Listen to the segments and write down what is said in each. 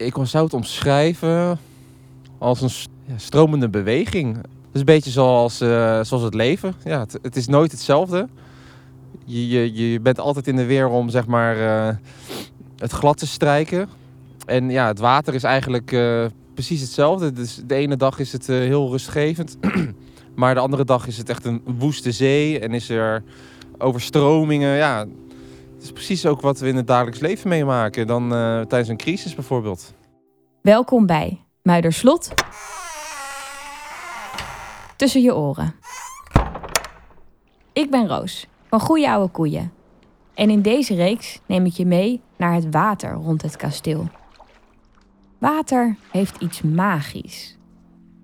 ik zou het omschrijven als een stromende beweging. Het is een beetje zoals, eh, zoals het leven. Ja, het, het is nooit hetzelfde. Je, je, je bent altijd in de weer om zeg maar, eh, het glad te strijken. En ja, het water is eigenlijk eh, precies hetzelfde. Dus de ene dag is het heel rustgevend. maar de andere dag is het echt een woeste zee. En is er overstromingen. Ja, het is precies ook wat we in het dagelijks leven meemaken. Dan eh, tijdens een crisis bijvoorbeeld. Welkom bij Muiderslot. Tussen je oren. Ik ben Roos van Goeie Oude Koeien. En in deze reeks neem ik je mee naar het water rond het kasteel. Water heeft iets magisch.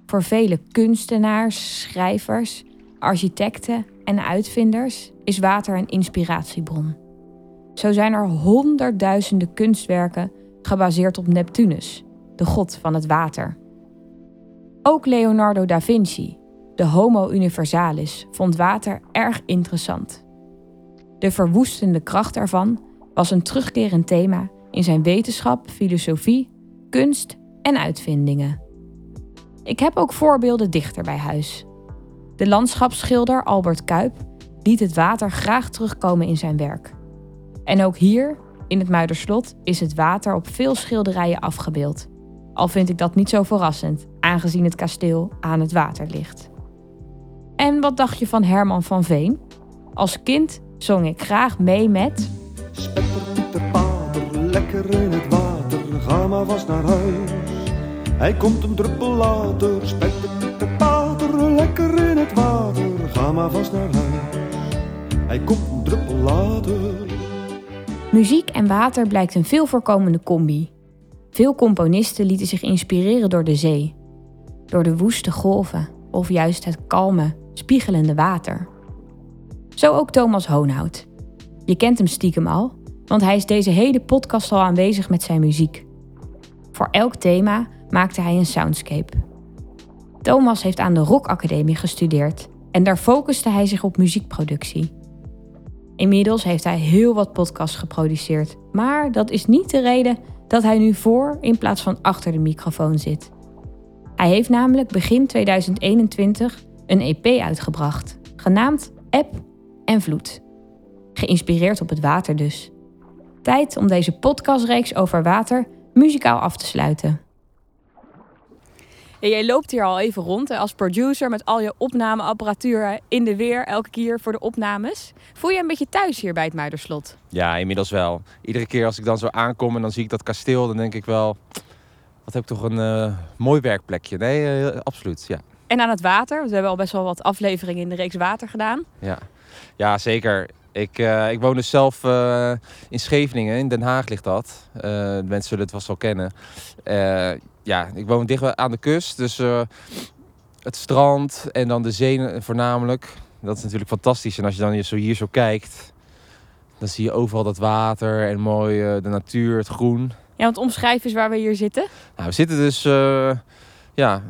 Voor vele kunstenaars, schrijvers, architecten en uitvinders is water een inspiratiebron. Zo zijn er honderdduizenden kunstwerken gebaseerd op Neptunus, de god van het water. Ook Leonardo da Vinci, de Homo universalis, vond water erg interessant. De verwoestende kracht ervan was een terugkerend thema in zijn wetenschap, filosofie, kunst en uitvindingen. Ik heb ook voorbeelden dichter bij huis. De landschapsschilder Albert Kuip liet het water graag terugkomen in zijn werk. En ook hier, in het Muiderslot, is het water op veel schilderijen afgebeeld. Al vind ik dat niet zo verrassend, aangezien het kasteel aan het water ligt. En wat dacht je van Herman van Veen? Als kind zong ik graag mee met. Spetter Pieter Pater, lekker in het water, ga maar vast naar huis. Hij komt een druppel later, Spetter Pieter Pater, lekker in het water, ga maar vast naar huis. Hij komt een druppel later. Muziek en water blijkt een veel voorkomende combi. Veel componisten lieten zich inspireren door de zee, door de woeste golven of juist het kalme, spiegelende water. Zo ook Thomas Hoonhout. Je kent hem stiekem al, want hij is deze hele podcast al aanwezig met zijn muziek. Voor elk thema maakte hij een soundscape. Thomas heeft aan de Rock Academie gestudeerd en daar focuste hij zich op muziekproductie. Inmiddels heeft hij heel wat podcasts geproduceerd, maar dat is niet de reden dat hij nu voor in plaats van achter de microfoon zit. Hij heeft namelijk begin 2021 een EP uitgebracht, genaamd App en Vloed. Geïnspireerd op het water dus. Tijd om deze podcastreeks over water muzikaal af te sluiten. Jij loopt hier al even rond hè, als producer met al je opnameapparatuur in de weer elke keer voor de opnames. Voel je een beetje thuis hier bij het Muiderslot? Ja, inmiddels wel. Iedere keer als ik dan zo aankom en dan zie ik dat kasteel, dan denk ik wel... Wat heb ik toch een eh, mooi werkplekje. Nee, eh, absoluut, ja. En aan het water, we hebben al best wel wat afleveringen in de reeks water gedaan. Ja, ja zeker. Ik, eh, ik woon dus zelf eh, in Scheveningen, in Den Haag ligt dat. Eh, mensen zullen het vast wel kennen. Ja, ik woon dicht aan de kust, dus het strand en dan de zee voornamelijk. Dat is natuurlijk fantastisch. En als je dan hier zo, hier zo kijkt, dan zie je overal dat water en mooi de natuur, het groen. Ja, want omschrijf eens waar we hier zitten. Nou, we zitten dus ja,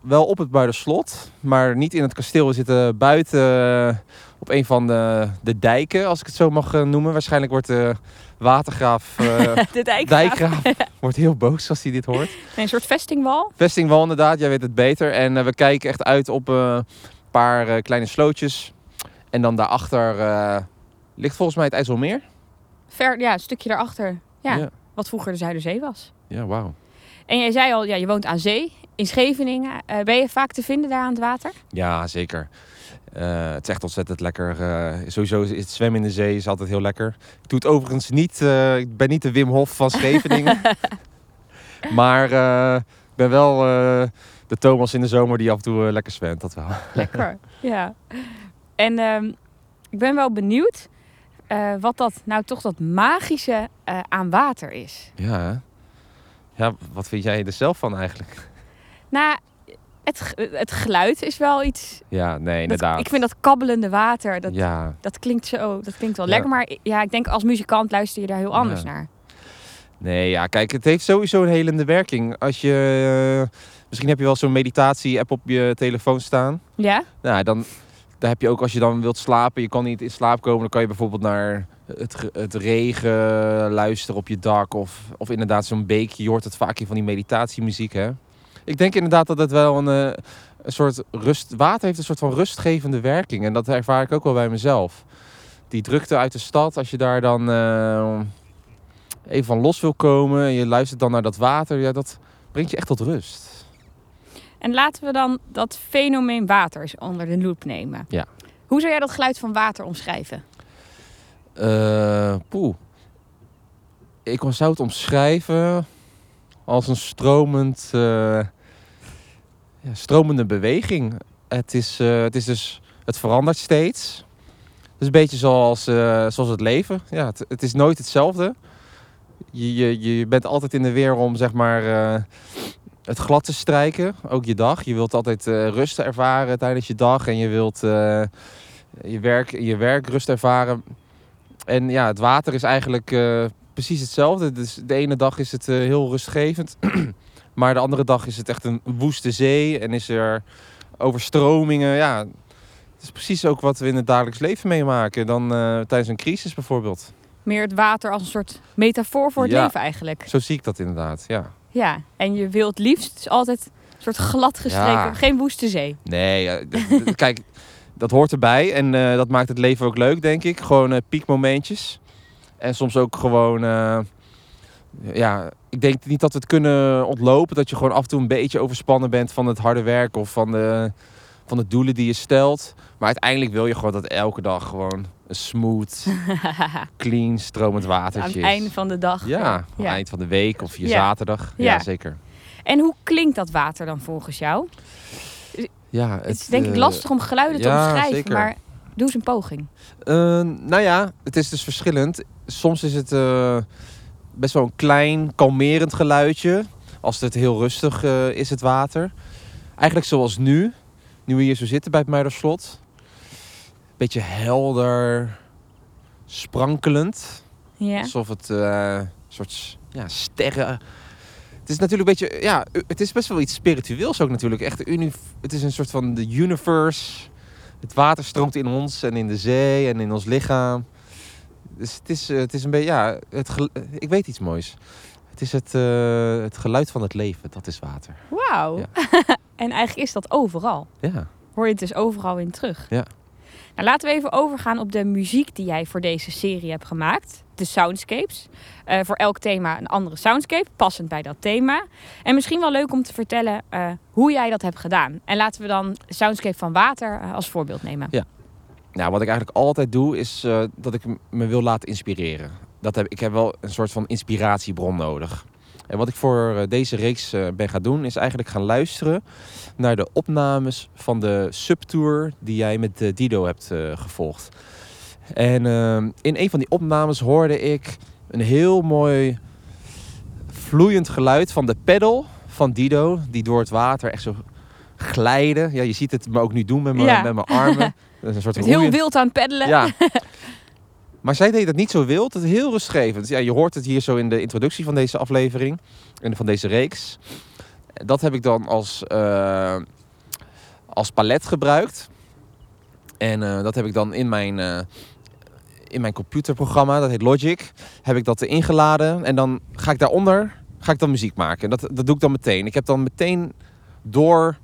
wel op het Buiderslot, maar niet in het kasteel. We zitten buiten op een van de, de dijken, als ik het zo mag eh, noemen. Waarschijnlijk wordt de watergraaf, eh de dijkgraaf. dijkgraaf, wordt heel boos als hij dit hoort. Nee, een soort vestingwal. Vestingwal inderdaad, jij weet het beter. En eh, we kijken echt uit op eh, een paar eh, kleine slootjes. En dan daarachter eh, ligt volgens mij het IJsselmeer. Ver, ja, een stukje daarachter. Ja, wat vroeger de Zuiderzee was. ja wauw. En jij zei al, ja, je woont aan zee in Scheveningen. Eh, ben je vaak te vinden daar aan het water? Ja, zeker. Eh, het is echt ontzettend lekker. Eh, sowieso is het zwemmen in de zee is altijd heel lekker. Ik doe het overigens niet. eh, ik ben niet de Wim Hof van Scheveningen. maar ik ben wel de Thomas in de zomer die af en toe lekker zwemt. Dat wel. Lekker. ja. En ehm, ik ben wel benieuwd wat dat nou toch dat magische aan water is. Ja, ja, wat vind jij er zelf van eigenlijk? Nou, het, het geluid is wel iets. Ja, nee, dat- inderdaad. ik vind dat kabbelende water, dat, Ja, dat klinkt zo, dat klinkt wel Ja. lekker. Maar ja, ik denk als muzikant luister je daar heel anders Ja. naar. nee, ja, kijk, het heeft sowieso een helende werking. Als je, eh, misschien heb je wel zo'n meditatie-app op je telefoon staan. Ja? Nou, dan daar heb je ook als je dan wilt slapen, je kan niet in slaap komen, dan kan je bijvoorbeeld naar het, het regen luisteren op je dak. Of, of inderdaad zo'n beekje. Je hoort het vaak in van die meditatiemuziek. Hè? Ik denk inderdaad dat het wel een, eh, een soort rust... Water heeft een soort van rustgevende werking. En dat ervaar ik ook wel bij mezelf. Die drukte uit de stad, als je daar dan eh, even van los wil komen... en je luistert dan naar dat water, ja, dat brengt je echt tot rust. En laten we dan dat fenomeen water eens onder de loep nemen. Ja. Hoe zou jij dat geluid van water omschrijven? Eh poeh. Ik zou het omschrijven als een stromend, ja, stromende beweging. Het is, eh, het is dus, het verandert steeds. Het is een beetje zoals, eh, zoals het leven. Ja, het, het is nooit hetzelfde. Je, je, je bent altijd in de weer om zeg maar eh, het glad te strijken. Ook je dag. Je wilt altijd rust ervaren tijdens je dag. En je wilt je, werk, je werk rust ervaren. En ja, het water is eigenlijk precies hetzelfde. Dus de ene dag is het heel rustgevend. maar de andere dag is het echt een woeste zee. En is er overstromingen. Ja, het is precies ook wat we in het dagelijks leven meemaken. Dan eh, tijdens een crisis bijvoorbeeld. Meer het water als een soort metafoor voor het Ja. leven eigenlijk. Zo zie ik dat inderdaad, ja. Ja, en je wilt liefst altijd een soort glad gestreken, Ja. geen woeste zee. Nee, eh, kijk, dat hoort erbij. En eh, dat maakt het leven ook leuk, denk ik. Gewoon piekmomentjes. En soms ook gewoon... ja, ik denk niet dat we het kunnen ontlopen. Dat je gewoon af en toe een beetje overspannen bent van het harde werk of van de, van de doelen die je stelt. Maar uiteindelijk wil je gewoon dat elke dag gewoon een smooth, clean, stromend Aan watertje het is. einde van de dag. Ja, aan het eind van de week of je Ja. zaterdag. Ja, Ja. zeker. En hoe klinkt dat water dan volgens jou? Ja, Het is denk ik eh, lastig om geluiden te omschrijven, zeker. maar doe eens een poging. Eh, nou ja, het is dus verschillend. Soms is het eh, best wel een klein, kalmerend geluidje. Als het heel rustig eh, is, het water. Eigenlijk zoals nu. Nu we hier zo zitten bij het Muiderslot. Beetje helder, sprankelend. Ja. Alsof het een soort ja, sterren... Het is natuurlijk een beetje... Ja, het is best wel iets spiritueels ook natuurlijk. Echt, het is een soort van de universe. Het water stroomt in ons en in de zee en in ons lichaam. Dus het is, eh, het is een beetje... Ja, het eh, ik weet iets moois. Het is het, eh, het geluid van het leven. Dat is water. Wauw. Ja. en eigenlijk is dat overal. Ja. Hoor je het dus overal in terug. Ja. Nou, laten we even overgaan op de muziek die jij voor deze serie hebt gemaakt. De soundscapes. Voor elk thema een andere soundscape, passend bij dat thema. En misschien wel leuk om te vertellen hoe jij dat hebt gedaan. En laten we dan soundscape van water als voorbeeld nemen. Nou, wat ik eigenlijk altijd doe, is eh, dat ik me wil laten inspireren. Dat heb, ik heb wel een soort van inspiratiebron nodig. En wat ik voor eh, deze reeks eh, ben gaan doen, is eigenlijk gaan luisteren naar de opnames van de subtour die jij met Dido hebt gevolgd. En in een van die opnames hoorde ik een heel mooi vloeiend geluid van de pedal van Dido, die door het water echt zo glijden. Ja, je ziet het me ook nu doen met mijn Ja. met mijn armen. Dat is een soort Je bent heel wild aan het peddelen. ja. Maar zij deed het niet zo wild, het is heel rustgevend. Ja, je hoort het hier zo in de introductie van deze aflevering en van deze reeks. Dat heb ik dan als, eh, als palet gebruikt. En eh, dat heb ik dan in mijn, eh, in mijn computerprogramma, dat heet Logic, heb ik dat ingeladen. En dan ga ik daaronder ga ik dan muziek maken. Dat, dat doe ik dan meteen. Ik heb dan meteen door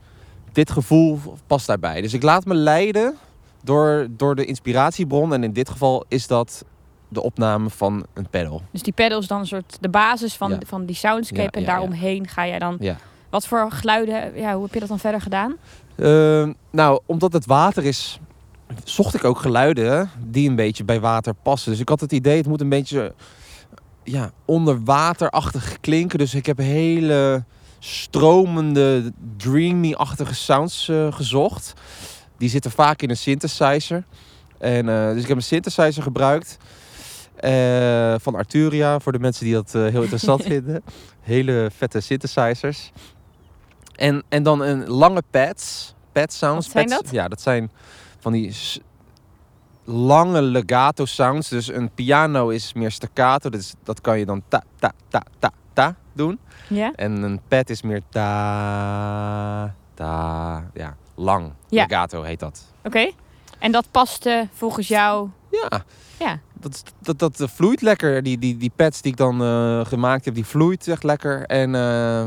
dit gevoel past daarbij. Dus ik laat me leiden door, door de inspiratiebron. En in dit geval is dat de opname van een pedal. Dus die pedal is dan een soort de basis van, Ja. van die soundscape. Ja, en daaromheen ga jij dan... Wat voor geluiden, ja, hoe heb je dat dan verder gedaan? Ehm, nou, omdat het water is, zocht ik ook geluiden die een beetje bij water passen. Dus ik had het idee, het moet een beetje ja, onderwaterachtig klinken. Dus ik heb hele stromende, dreamy-achtige sounds eh, gezocht. Die zitten vaak in een synthesizer. En, eh, dus ik heb een synthesizer gebruikt. eh, van Arturia, voor de mensen die dat eh, heel interessant vinden. Hele vette synthesizers. En, en dan een lange pads. Pad sounds. Wat zijn Pads- dat? Ja, dat zijn van die lange legato sounds. Dus een piano is meer staccato. Dus dat kan je dan ta, ta, ta, ta, ta doen. Ja? En een pad is meer ta, ta. Ja, lang. Ja. Legato heet dat. Oké. En dat paste volgens jou Ja, Ja. Dat, dat, dat vloeit lekker. Die, die, die pads die ik dan eh, gemaakt heb, die vloeit echt lekker. En eh,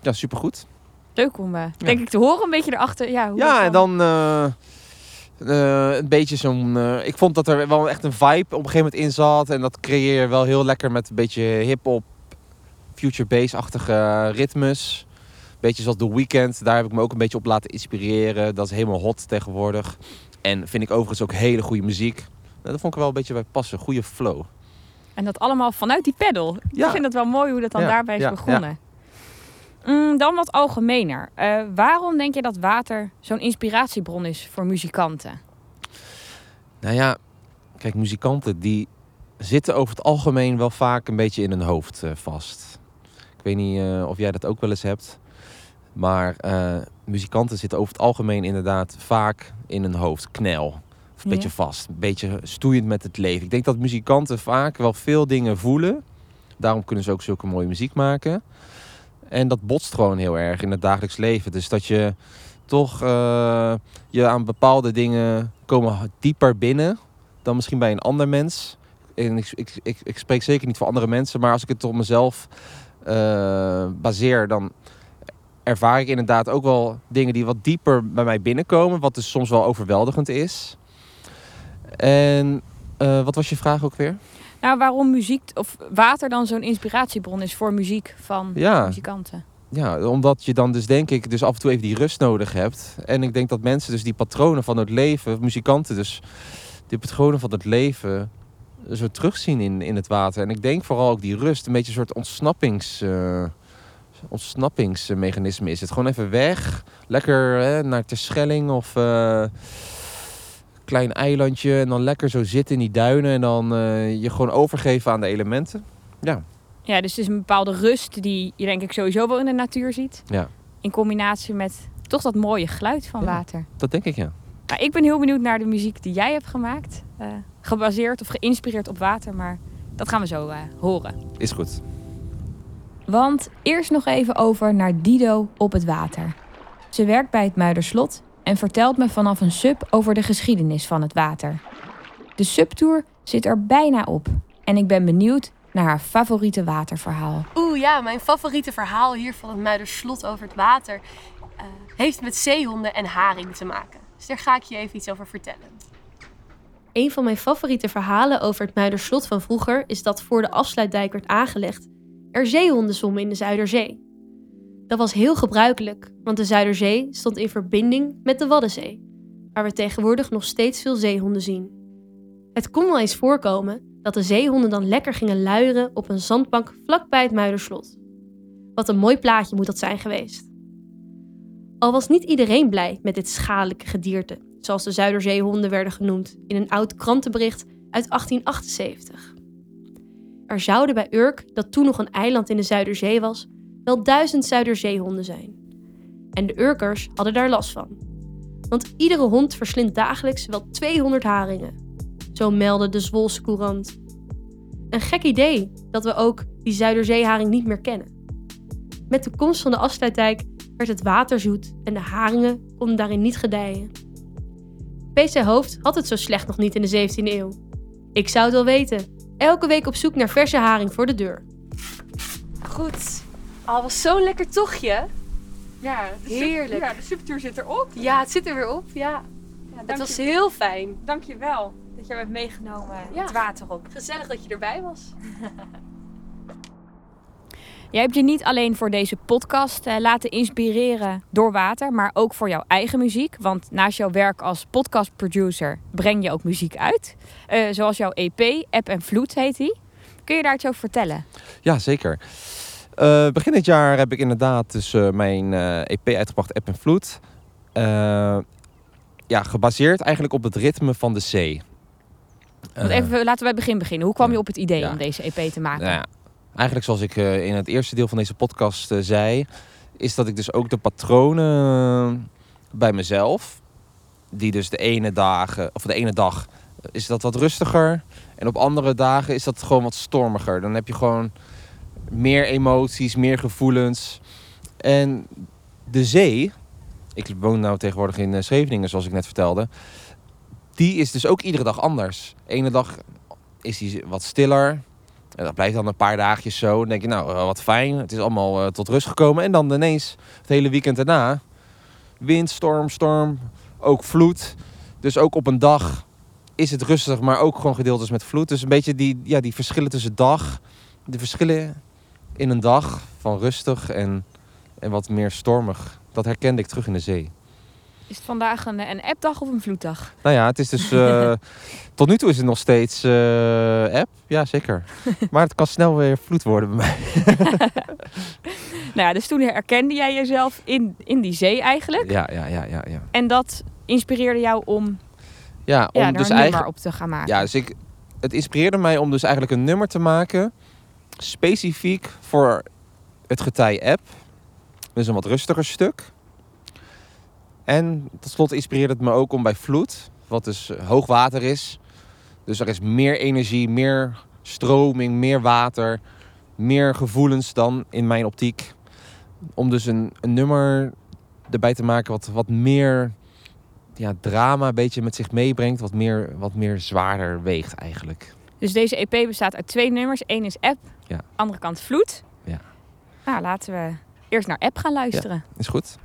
ja, supergoed. Leuk om, eh, denk ik, te horen. Een beetje erachter. Ja, hoe Ja, en dan een beetje zo'n... ik vond dat er wel echt een vibe op een gegeven moment in zat. En dat creëer je wel heel lekker met een beetje hip-hop, future bass-achtige ritmes. Beetje zoals The Weeknd. Daar heb ik me ook een beetje op laten inspireren. Dat is helemaal hot tegenwoordig. En vind ik overigens ook hele goede muziek. Nou, dat vond ik wel een beetje bij passen. Goede flow. En dat allemaal vanuit die pedal. Ja. Ik vind het wel mooi hoe dat dan Ja, daarbij is ja, begonnen. Mm, dan wat algemener. Eh, waarom denk je dat water zo'n inspiratiebron is voor muzikanten? Nou ja, kijk, muzikanten die zitten over het algemeen wel vaak een beetje in hun hoofd eh, vast. Ik weet niet eh, of jij dat ook wel eens hebt. Maar eh, muzikanten zitten over het algemeen inderdaad vaak in hun hoofd. Knel. Of een Ja. beetje vast. Een beetje stoeiend met het leven. Ik denk dat muzikanten vaak wel veel dingen voelen. Daarom kunnen ze ook zulke mooie muziek maken. En dat botst gewoon heel erg in het dagelijks leven. Dus dat je toch eh, je aan bepaalde dingen komen dieper binnen dan misschien bij een ander mens. En ik, ik, ik, ik spreek zeker niet voor andere mensen, maar als ik het op mezelf eh, baseer, dan ervaar ik inderdaad ook wel dingen die wat dieper bij mij binnenkomen, wat dus soms wel overweldigend is. En eh, wat was je vraag ook weer? Nou, waarom muziek of water dan zo'n inspiratiebron is voor muziek van Ja. muzikanten? Ja, omdat je dan dus denk ik dus af en toe even die rust nodig hebt. En ik denk dat mensen dus die patronen van het leven, muzikanten dus, die patronen van het leven zo terugzien in, in het water. En ik denk vooral ook die rust, een beetje een soort ontsnappings, eh, ontsnappingsmechanisme is het. Gewoon even weg, lekker hè, naar Terschelling of eh klein eilandje en dan lekker zo zitten in die duinen en dan eh, je gewoon overgeven aan de elementen. Ja, Ja, dus het is een bepaalde rust die je denk ik sowieso wel in de natuur ziet. Ja. In combinatie met toch dat mooie geluid van Ja. water. dat denk ik ja. Nou, ik ben heel benieuwd naar de muziek die jij hebt gemaakt. eh, gebaseerd of geïnspireerd op water, maar dat gaan we zo horen. Is goed. Want eerst nog even over naar Dido op het water. Ze werkt bij het Muiderslot en vertelt me vanaf een sub over de geschiedenis van het water. De subtour zit er bijna op en ik ben benieuwd naar haar favoriete waterverhaal. Oeh ja, mijn favoriete verhaal hier van het Muiderslot over het water eh, heeft met zeehonden en haring te maken. Dus daar ga ik je even iets over vertellen. Een van mijn favoriete verhalen over het Muiderslot van vroeger is dat voor de afsluitdijk werd aangelegd, er zeehonden zwommen in de Zuiderzee. Dat was heel gebruikelijk, want de Zuiderzee stond in verbinding met de Waddenzee, waar we tegenwoordig nog steeds veel zeehonden zien. Het kon wel eens voorkomen dat de zeehonden dan lekker gingen luieren op een zandbank vlakbij het Muiderslot. Wat een mooi plaatje moet dat zijn geweest. Al was niet iedereen blij met dit schadelijke gedierte, zoals de Zuiderzeehonden werden genoemd in een oud krantenbericht uit 1878. Er zouden bij Urk, dat toen nog een eiland in de Zuiderzee was, wel duizend Zuiderzeehonden zijn. En de Urkers hadden daar last van. Want iedere hond verslindt dagelijks wel 200 haringen. Zo meldde de Zwolse Courant. Een gek idee dat we ook die Zuiderzeeharing niet meer kennen. Met de komst van de afsluitdijk werd het water zoet en de haringen konden daarin niet gedijen. PC Hoofd had het zo slecht nog niet in de 17e eeuw. Ik zou het wel weten. Elke week op zoek naar verse haring voor de deur. Goed. Al was zo'n lekker tochtje. Ja, de sub- Heerlijk. ja, de subtour zit erop. Ja, het zit er weer op. Ja, het was heel fijn. Dank je wel dat je hebt meegenomen Ja. het water op. Gezellig dat je erbij was. Jij hebt je niet alleen voor deze podcast eh, laten inspireren door water, maar ook voor jouw eigen muziek. Want naast jouw werk als podcastproducer breng je ook muziek uit. Eh, zoals jouw EP, App en Vloed heet die. Kun je daar iets over vertellen? Ja, zeker. Eh, begin dit jaar heb ik inderdaad dus mijn EP uitgebracht, App en Vloed. Ja, gebaseerd eigenlijk op het ritme van de zee. Want even, laten we bij het begin beginnen. Hoe kwam je op het idee Ja. om deze EP te maken? nou ja, eigenlijk zoals ik eh, in het eerste deel van deze podcast eh, zei, is dat ik dus ook de patronen eh, bij mezelf, die dus de ene dagen, of de ene dag is dat wat rustiger. En op andere dagen is dat gewoon wat stormiger. Dan heb je gewoon meer emoties, meer gevoelens. En de zee, ik woon nou tegenwoordig in Scheveningen, zoals ik net vertelde. die is dus ook iedere dag anders. Ene dag is die wat stiller. Dat blijft dan een paar dagjes zo. Dan denk je, nou, eh, wat fijn. Het is allemaal eh, tot rust gekomen. En dan ineens, het hele weekend daarna... Wind, storm, storm. Ook vloed. Dus ook op een dag is het rustig, maar ook gewoon gedeeltes met vloed. Dus een beetje die, ja, die verschillen tussen dag. De verschillen in een dag van rustig en, en wat meer stormig. Dat herkende ik terug in de zee. Is het vandaag een, een appdag of een vloeddag? Nou ja, het is dus. eh, tot nu toe is het nog steeds eh, app. Ja, zeker. Maar het kan snel weer vloed worden bij mij. Nou ja, dus toen herkende jij jezelf in, in die zee eigenlijk. Ja, ja, ja, ja. Ja, En dat inspireerde jou om, ja om ja, dus een eigenlijk. op te gaan maken. Ja, dus ik, het inspireerde mij om dus eigenlijk een nummer te maken. Specifiek voor het getij app. Dus een wat rustiger stuk. En tot slot inspireerde het me ook om bij vloed, wat dus eh, hoog water is. Dus er is meer energie, meer stroming, meer water, meer gevoelens dan in mijn optiek. Om dus een, een nummer erbij te maken wat, wat meer ja, drama een beetje met zich meebrengt. Wat meer, wat meer zwaarder weegt eigenlijk. Dus deze EP bestaat uit twee nummers. Eén is app, Ja. andere kant vloed. Ja. Nou, laten we eerst naar app gaan luisteren. Is goed?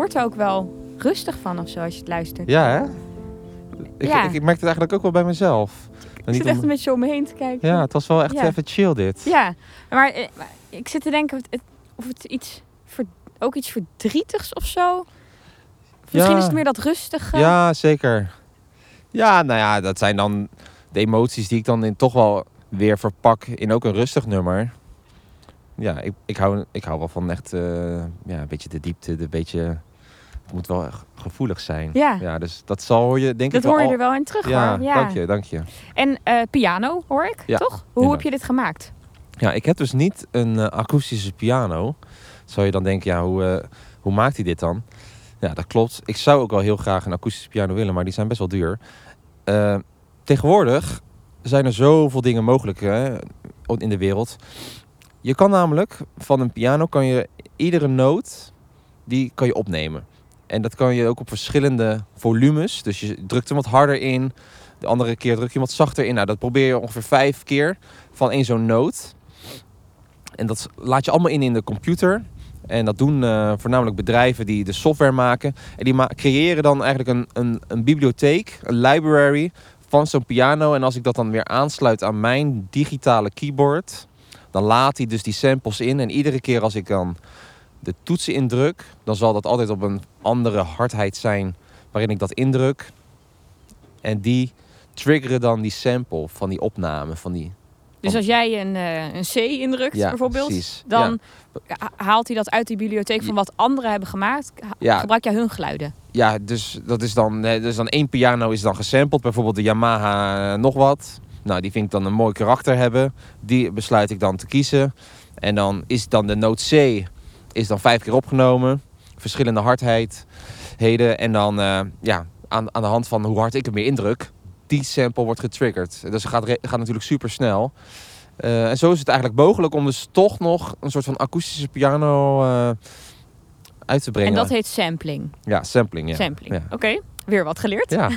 Wordt er ook wel rustig van of zo als je het luistert. Ja, hè? Ik, Ja. ik, ik merk het eigenlijk ook wel bij mezelf. ik zit echt om- een beetje om me heen te kijken. Ja, het was wel echt Ja. even chill dit. Ja, maar, eh, maar ik zit te denken of het, iets ook iets verdrietigs of zo. Misschien Ja. is het meer dat rustige. Ja, zeker. Ja, nou ja, dat zijn dan de emoties die ik dan in toch wel weer verpak in ook een rustig nummer. Ja, ik, ik, hou, ik hou wel van echt eh, ja, een beetje de diepte, de beetje... Het moet wel echt gevoelig zijn. Ja. ja dus dat zal je denk dat ik wel hoor je al- er wel in terug Ja, hoor. Ja. dank je, dank je. En eh, piano hoor ik, Ja, toch? Hoe heb je dit gemaakt? Ja, ik heb dus niet een eh, akoestische piano. Zou je dan denken, ja, hoe, eh, hoe maakt hij dit dan? Ja, dat klopt. Ik zou ook wel heel graag een akoestische piano willen, maar die zijn best wel duur. Tegenwoordig zijn er zoveel dingen mogelijk hè, in de wereld. Je kan namelijk van een piano kan je iedere noot die kan je opnemen. En dat kan je ook op verschillende volumes. Dus je drukt hem wat harder in. De andere keer druk je hem wat zachter in. Nou, dat probeer je ongeveer vijf keer van één zo'n noot. En dat laat je allemaal in in de computer. En dat doen eh, voornamelijk bedrijven die de software maken. En die ma- creëren dan eigenlijk een, een, een bibliotheek, een library van zo'n piano. En als ik dat dan weer aansluit aan mijn digitale keyboard, dan laat hij dus die samples in. En iedere keer als ik dan de toetsen indruk, dan zal dat altijd op een andere hardheid zijn waarin ik dat indruk. En die triggeren dan die sample van die opname, van die... Dus als jij een, eh, een C indrukt Ja, bijvoorbeeld, precies. dan ha- haalt hij dat uit die bibliotheek van wat anderen hebben gemaakt. Ja. Gebruik jij hun geluiden? Ja, dus dat is dan, dus dan één piano is dan gesampled. Bijvoorbeeld de Yamaha eh, nog wat. Nou, die vind ik dan een mooi karakter hebben. Die besluit ik dan te kiezen. En dan is dan de noot C is dan vijf keer opgenomen. Verschillende hardheden. En dan eh, ja, aan, aan de hand van hoe hard ik hem weer indruk, die sample wordt getriggerd. Dus het gaat, gaat natuurlijk super snel. en zo is het eigenlijk mogelijk om dus toch nog een soort van akoestische piano eh, uit te brengen. En dat heet sampling. Ja, sampling. Ja. Sampling. Ja. Oké, weer wat geleerd. Ja,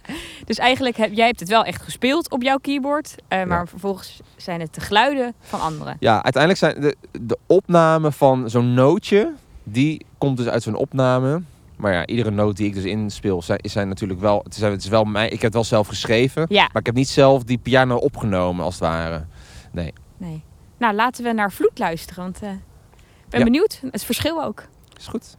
Dus eigenlijk heb jij hebt het wel echt gespeeld op jouw keyboard, eh, maar Ja. vervolgens zijn het de geluiden van anderen. ja, uiteindelijk zijn de, de opname van zo'n nootje, die komt dus uit zo'n opname. Maar ja, iedere noot die ik dus inspeel, zijn, zijn natuurlijk wel... Het is, het is wel mij, ik heb het wel zelf geschreven. Ja. Maar ik heb niet zelf die piano opgenomen, als het ware. Nee. Nou, laten we naar Vloed luisteren, want eh, ik ben benieuwd. Het verschil ook. Is goed.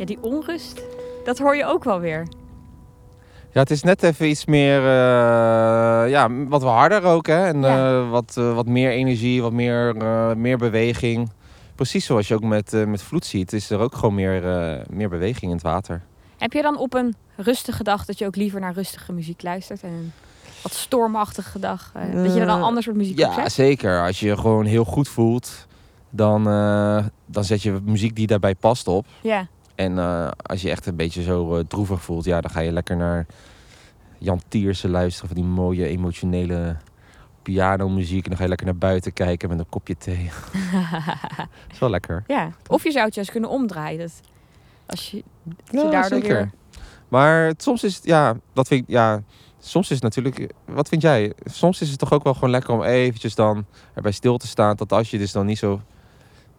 Ja, die onrust, dat hoor je ook wel weer. Ja, het is net even iets meer, eh, ja, wat harder ook, hè. En Ja. eh, wat, eh, wat meer energie, wat meer, meer beweging. Precies zoals je ook met, met vloed ziet, is er ook gewoon meer, meer beweging in het water. Heb je dan op een rustige dag dat je ook liever naar rustige muziek luistert? En wat stormachtige dag, dat je er dan Eh, ander soort muziek Ja, zet? zeker. Als je je gewoon heel goed voelt, dan, dan zet je muziek die daarbij past op. Ja. En eh, als je echt een beetje zo eh, droevig voelt, ja, dan ga je lekker naar Jan Tiersen luisteren. Van die mooie emotionele pianomuziek. En dan ga je lekker naar buiten kijken met een kopje thee. is wel lekker. ja. Of je zou het juist kunnen omdraaien. Dat als je, dat je Ja, daardoor zeker. weer... Maar soms is het, ja, dat vind ik, ja, soms is het natuurlijk, wat vind jij? Soms is het toch ook wel gewoon lekker om eventjes dan erbij stil te staan. Dat als je dus dan niet zo,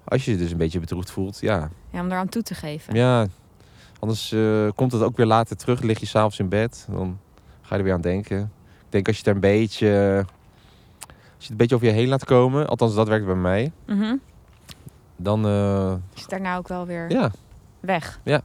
als je je dus een beetje bedroefd voelt, ja, Ja, om eraan toe te geven. Ja, anders eh, komt het ook weer later terug. Lig je s'avonds in bed, dan ga je er weer aan denken. Ik denk als je het er een beetje, als je het een beetje over je heen laat komen, althans dat werkt bij mij, Mhm. dan eh, Is het daarna ook wel weer ja, weg. Ja.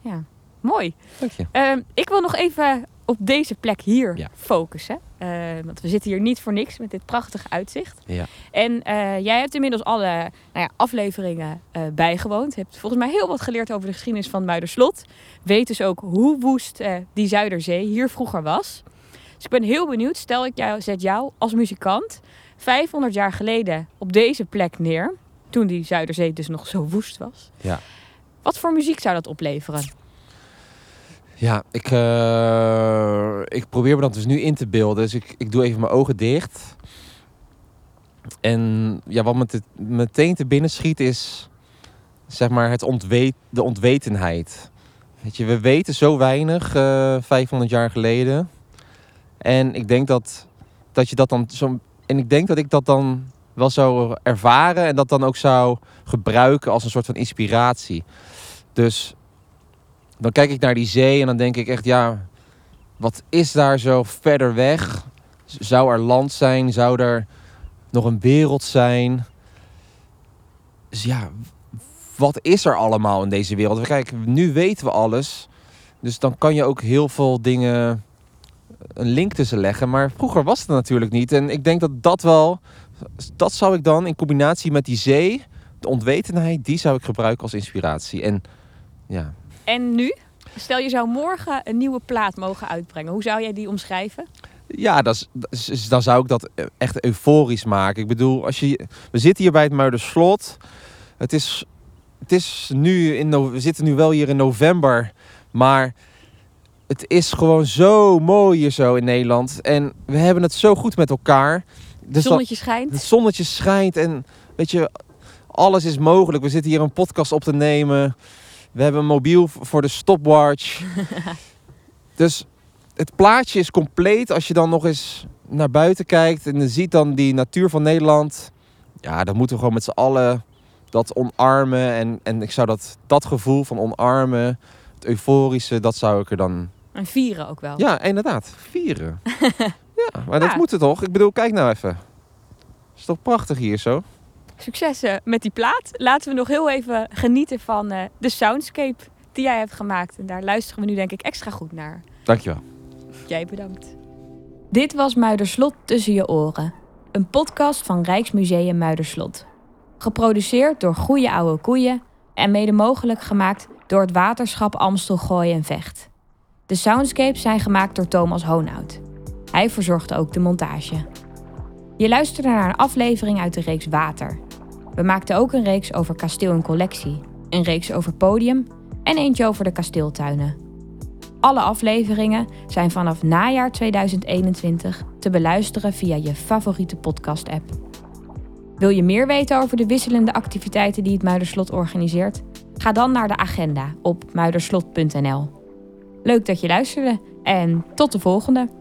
Ja, mooi. dank je. Ehm, ik wil nog even op deze plek hier Ja. focussen. Eh, want we zitten hier niet voor niks met dit prachtige uitzicht. Ja. En eh, jij hebt inmiddels alle nou ja, afleveringen eh, bijgewoond. Je hebt volgens mij heel wat geleerd over de geschiedenis van Muiderslot. Weet dus ook hoe woest die Zuiderzee hier vroeger was. Dus ik ben heel benieuwd. Stel ik jou, zet jou als muzikant 500 jaar geleden op deze plek neer. Toen die Zuiderzee dus nog zo woest was. Ja. Wat voor muziek zou dat opleveren? Ja, ik, eh, ik probeer me dat dus nu in te beelden. Dus ik, ik doe even mijn ogen dicht. En ja, wat me te- meteen te binnen schiet is, zeg maar, het ontweet, de ontwetenheid. Weet je, we weten zo weinig, eh 500 jaar geleden. En ik denk dat, dat je dat dan zo. En ik denk dat ik dat dan wel zou ervaren en dat dan ook zou gebruiken als een soort van inspiratie. Dus dan kijk ik naar die zee en dan denk ik echt, ja, wat is daar zo verder weg? Zou er land zijn? Zou er nog een wereld zijn? Dus ja, wat is er allemaal in deze wereld? Kijk, nu weten we alles. Dus dan kan je ook heel veel dingen een link tussen leggen. Maar vroeger was het natuurlijk niet. En ik denk dat dat wel, dat zou ik dan in combinatie met die zee, de onwetendheid, die zou ik gebruiken als inspiratie. En ja, En nu? Stel je zou morgen een nieuwe plaat mogen uitbrengen. Hoe zou jij die omschrijven? Ja, dat is, dan zou ik dat echt euforisch maken. Ik bedoel, als je, we zitten hier bij het Muiderslot. Het is, het is nu in, we zitten nu wel hier in november, maar het is gewoon zo mooi hier zo in Nederland. En we hebben het zo goed met elkaar. Dus dan- Zonnetje schijnt. het zonnetje schijnt en weet je, alles is mogelijk. We zitten hier een podcast op te nemen. We hebben een mobiel voor de stopwatch. dus het plaatje is compleet als je dan nog eens naar buiten kijkt en je ziet dan die natuur van Nederland. Ja, dan moeten we gewoon met z'n allen dat omarmen. En, en ik zou dat, dat gevoel van omarmen, het euforische, dat zou ik er dan... En vieren ook wel. Ja, inderdaad, vieren. Ja, maar dat moet het toch? Ik bedoel, kijk nou even. is toch prachtig hier zo? Succes met die plaat. Laten we nog heel even genieten van eh, de soundscape die jij hebt gemaakt. En daar luisteren we nu denk ik extra goed naar. Dankjewel. Jij bedankt. Dit was Muiderslot tussen je oren. Een podcast van Rijksmuseum Muiderslot. Geproduceerd door Goeie Oude Koeien en mede mogelijk gemaakt door het waterschap Amstel Gooi en Vecht. De soundscapes zijn gemaakt door Thomas Hoonhout. Hij verzorgde ook de montage. Je luisterde naar een aflevering uit de reeks Water. We maakten ook een reeks over kasteel en collectie, een reeks over podium en eentje over de kasteeltuinen. Alle afleveringen zijn vanaf najaar 2021 te beluisteren via je favoriete podcast-app. Wil je meer weten over de wisselende activiteiten die het Muiderslot organiseert? Ga dan naar de agenda op muiderslot.nl. Leuk dat je luisterde en tot de volgende!